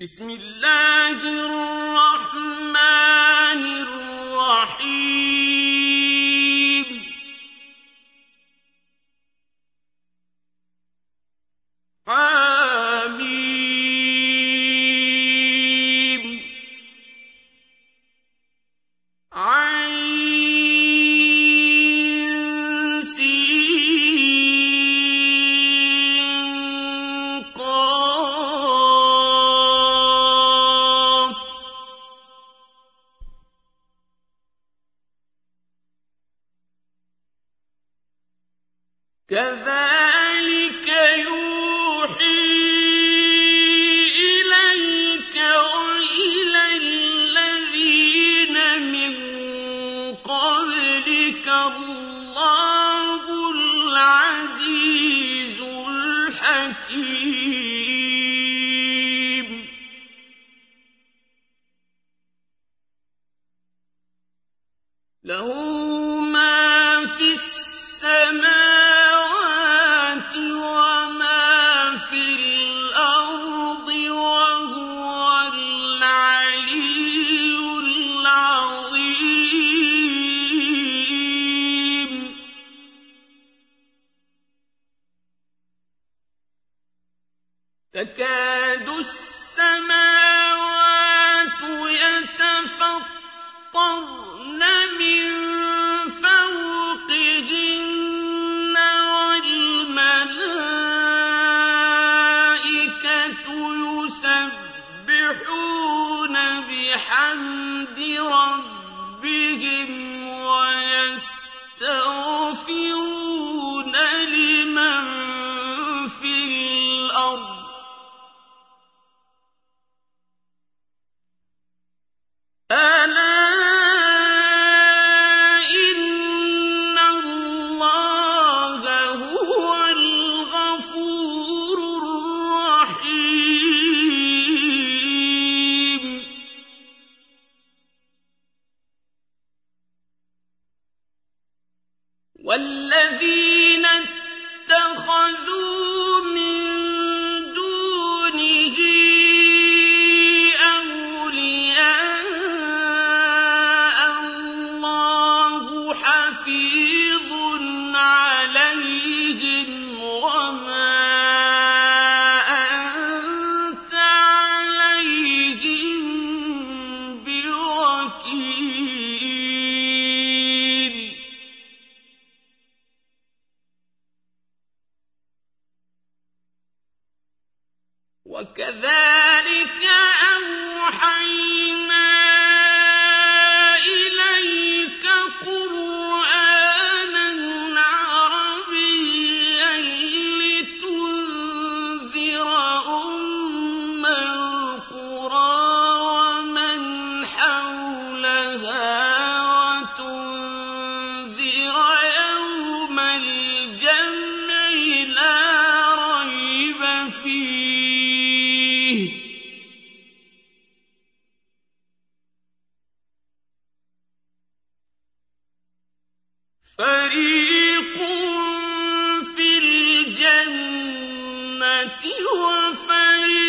بسم الله الرحمن وفريق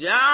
جعل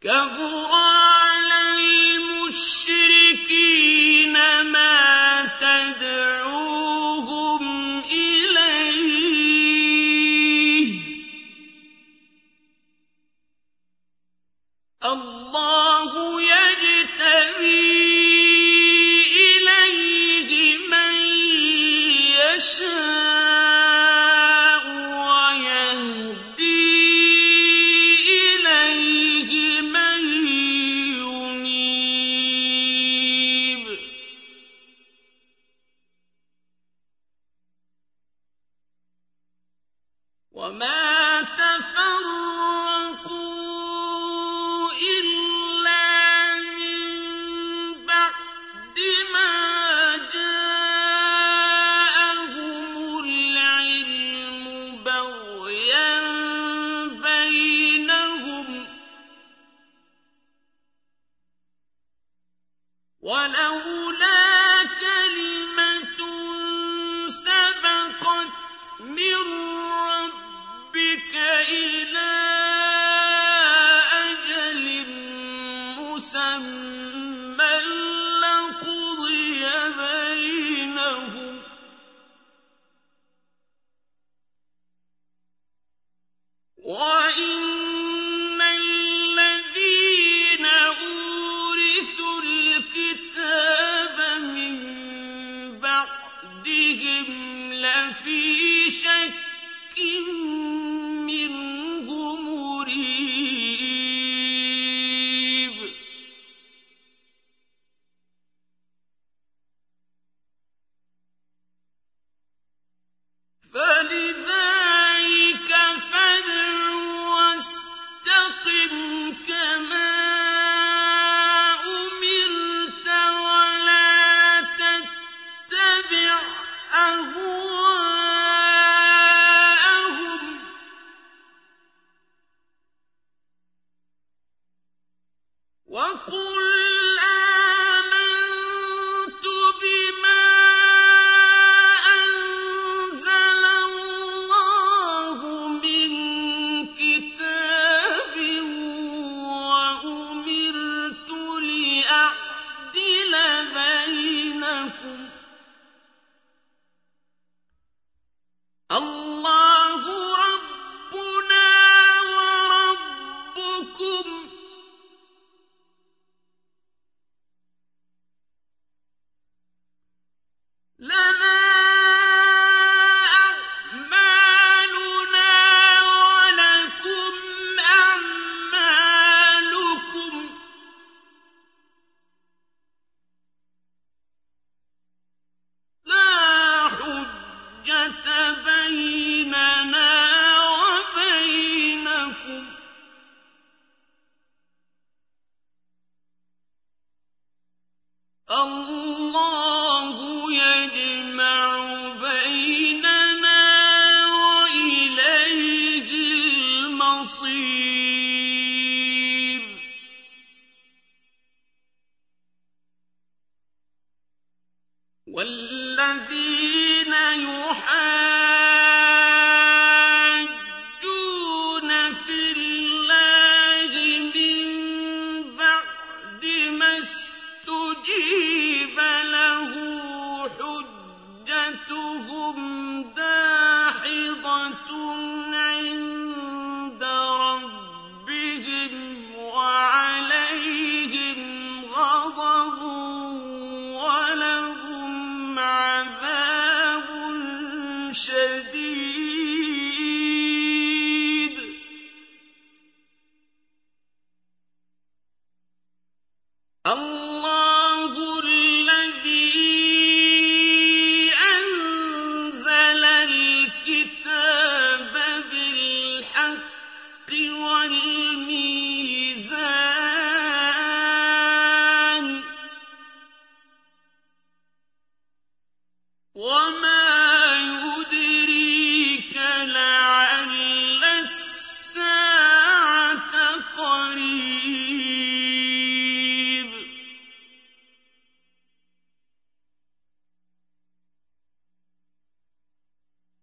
كبر على المشركين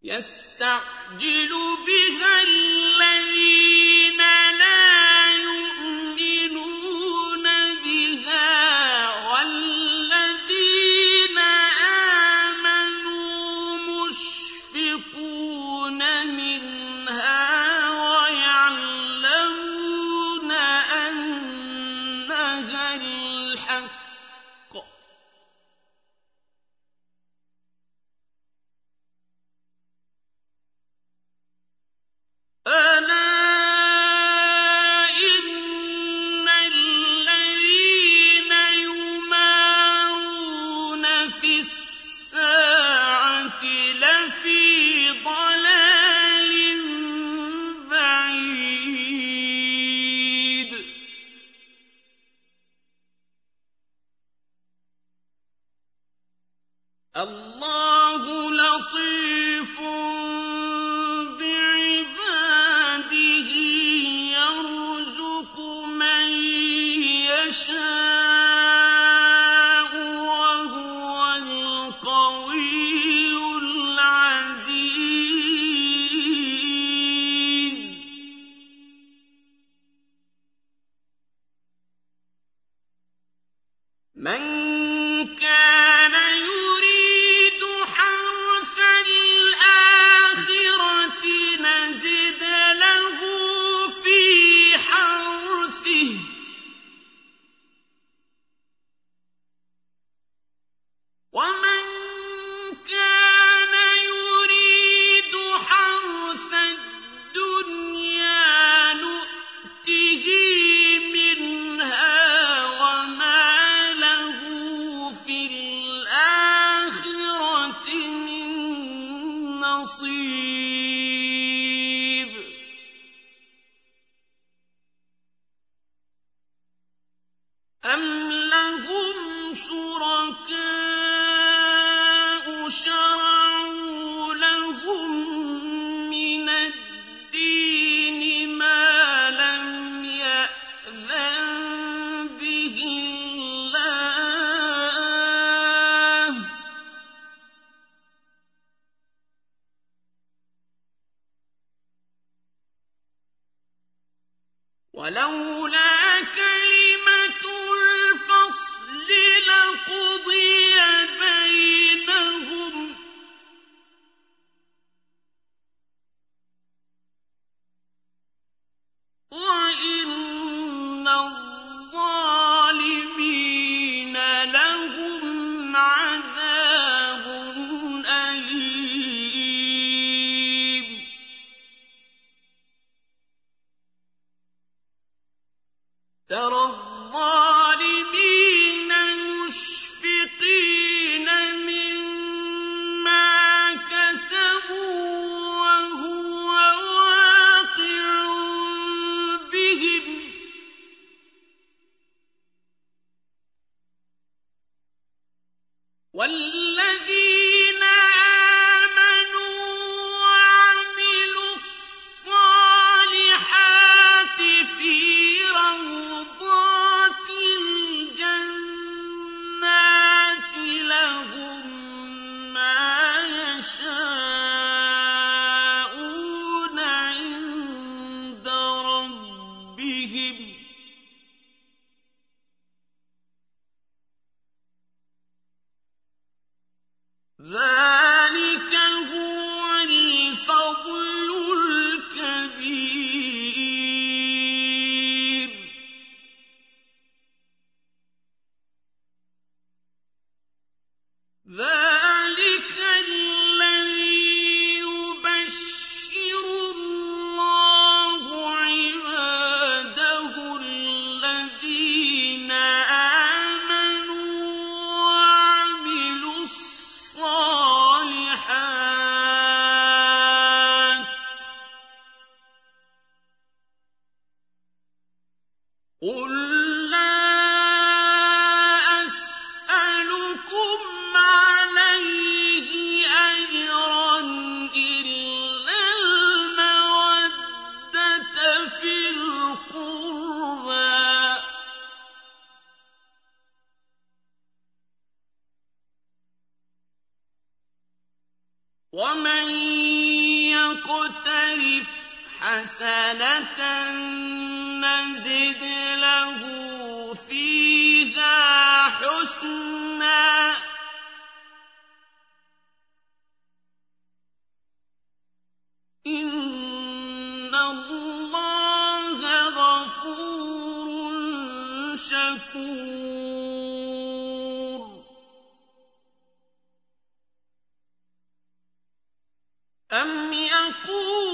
يَسْتَعْجِلُ بِهَا الَّذِينَ ولولا ومن يقترف حسنه نزد له فيها حسنا ان الله غفور شكور يَعْلَمُونَ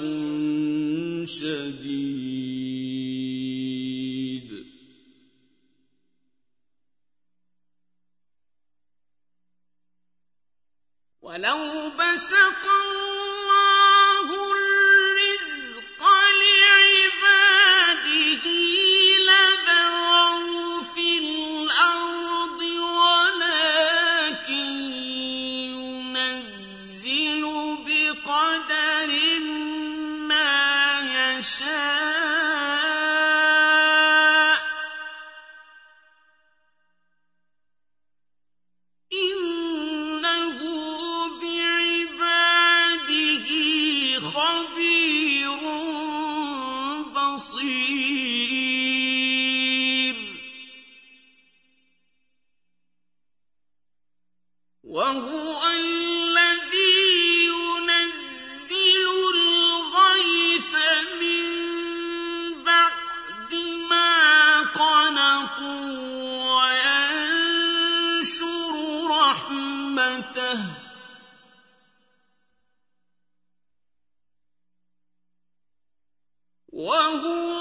عذاب شديد. وهو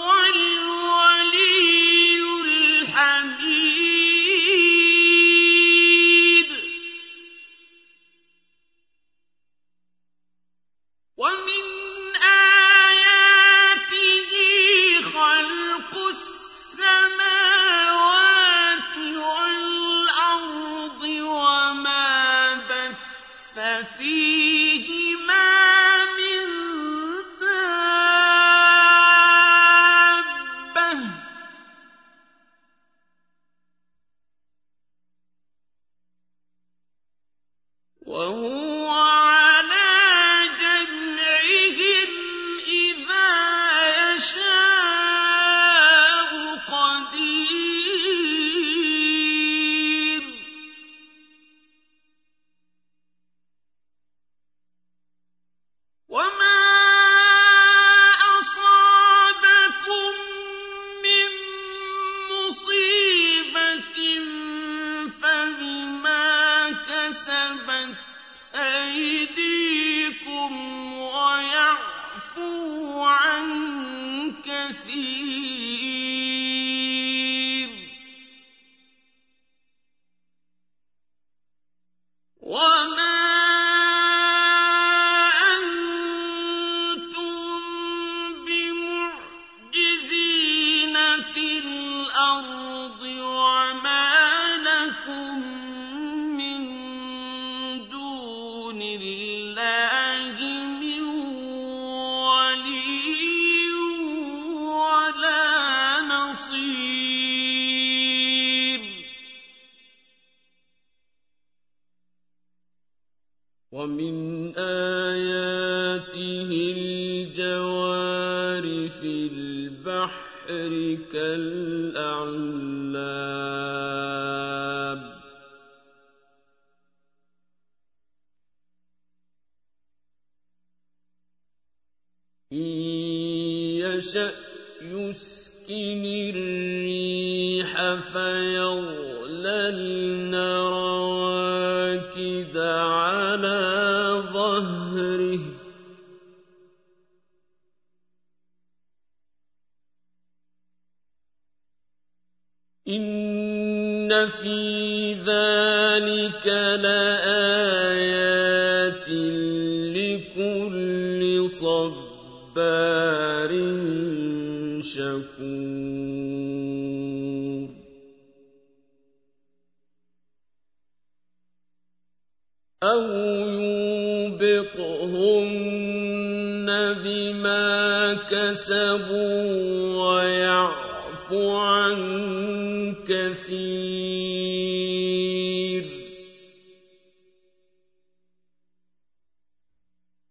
إِنَّ فِي ذَلِكَ لَآيَاتٍ لِكُلِّ صَبَّارٍ شَكُورٍ أَوْ يُوبِقْهُنَّ بِمَا كَسَبُوا ويعفو عنهم يسير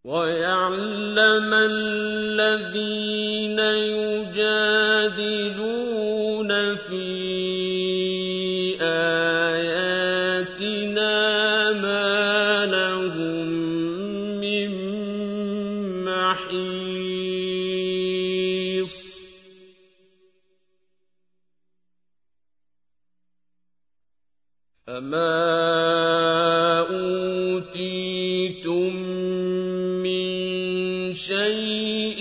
ويعلم الذين شيء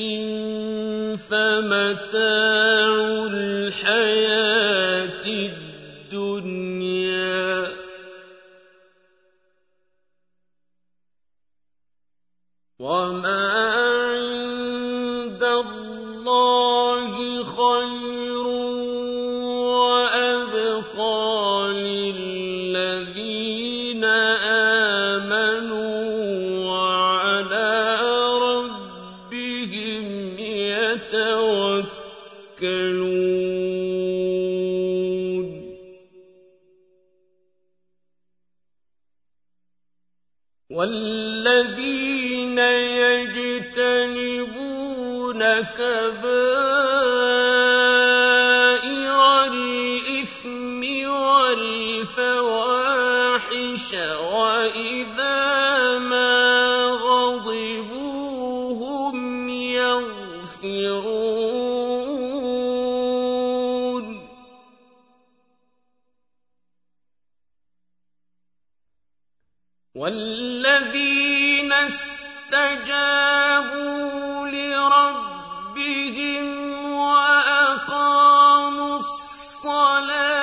فمتاع وَالَّذِينَ اسْتَجَابُوا لِرَبِّهِمْ وَأَقَامُوا الصَّلَاةَ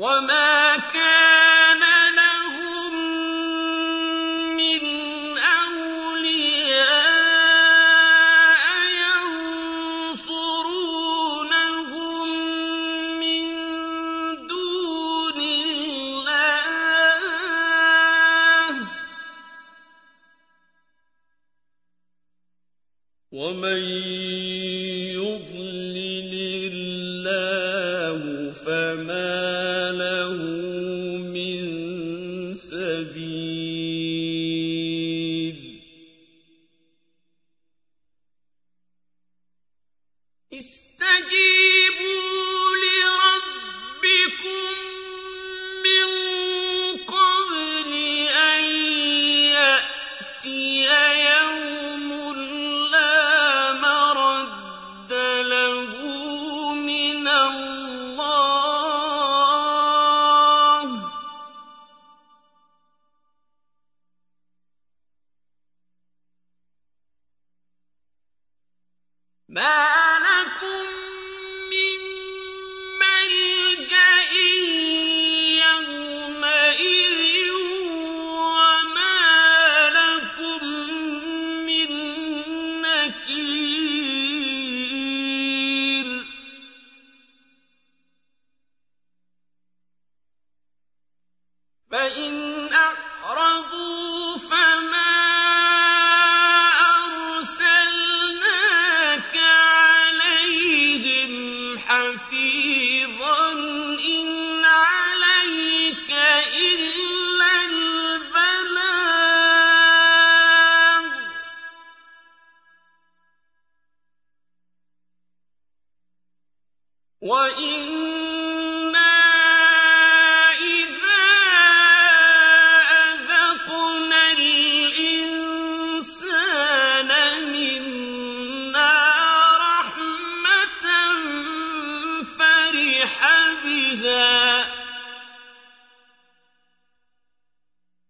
وَمَا مَا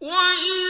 وَإِن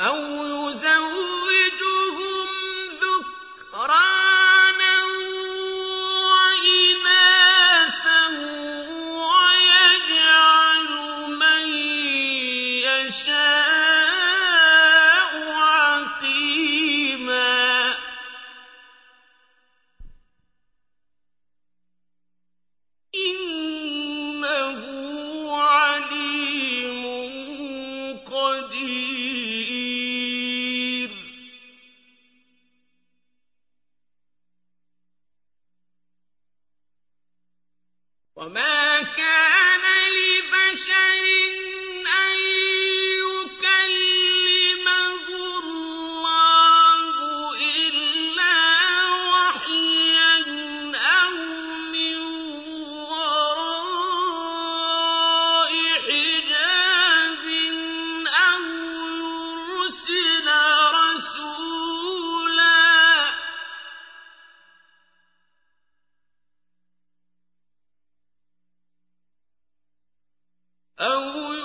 أَوْ أو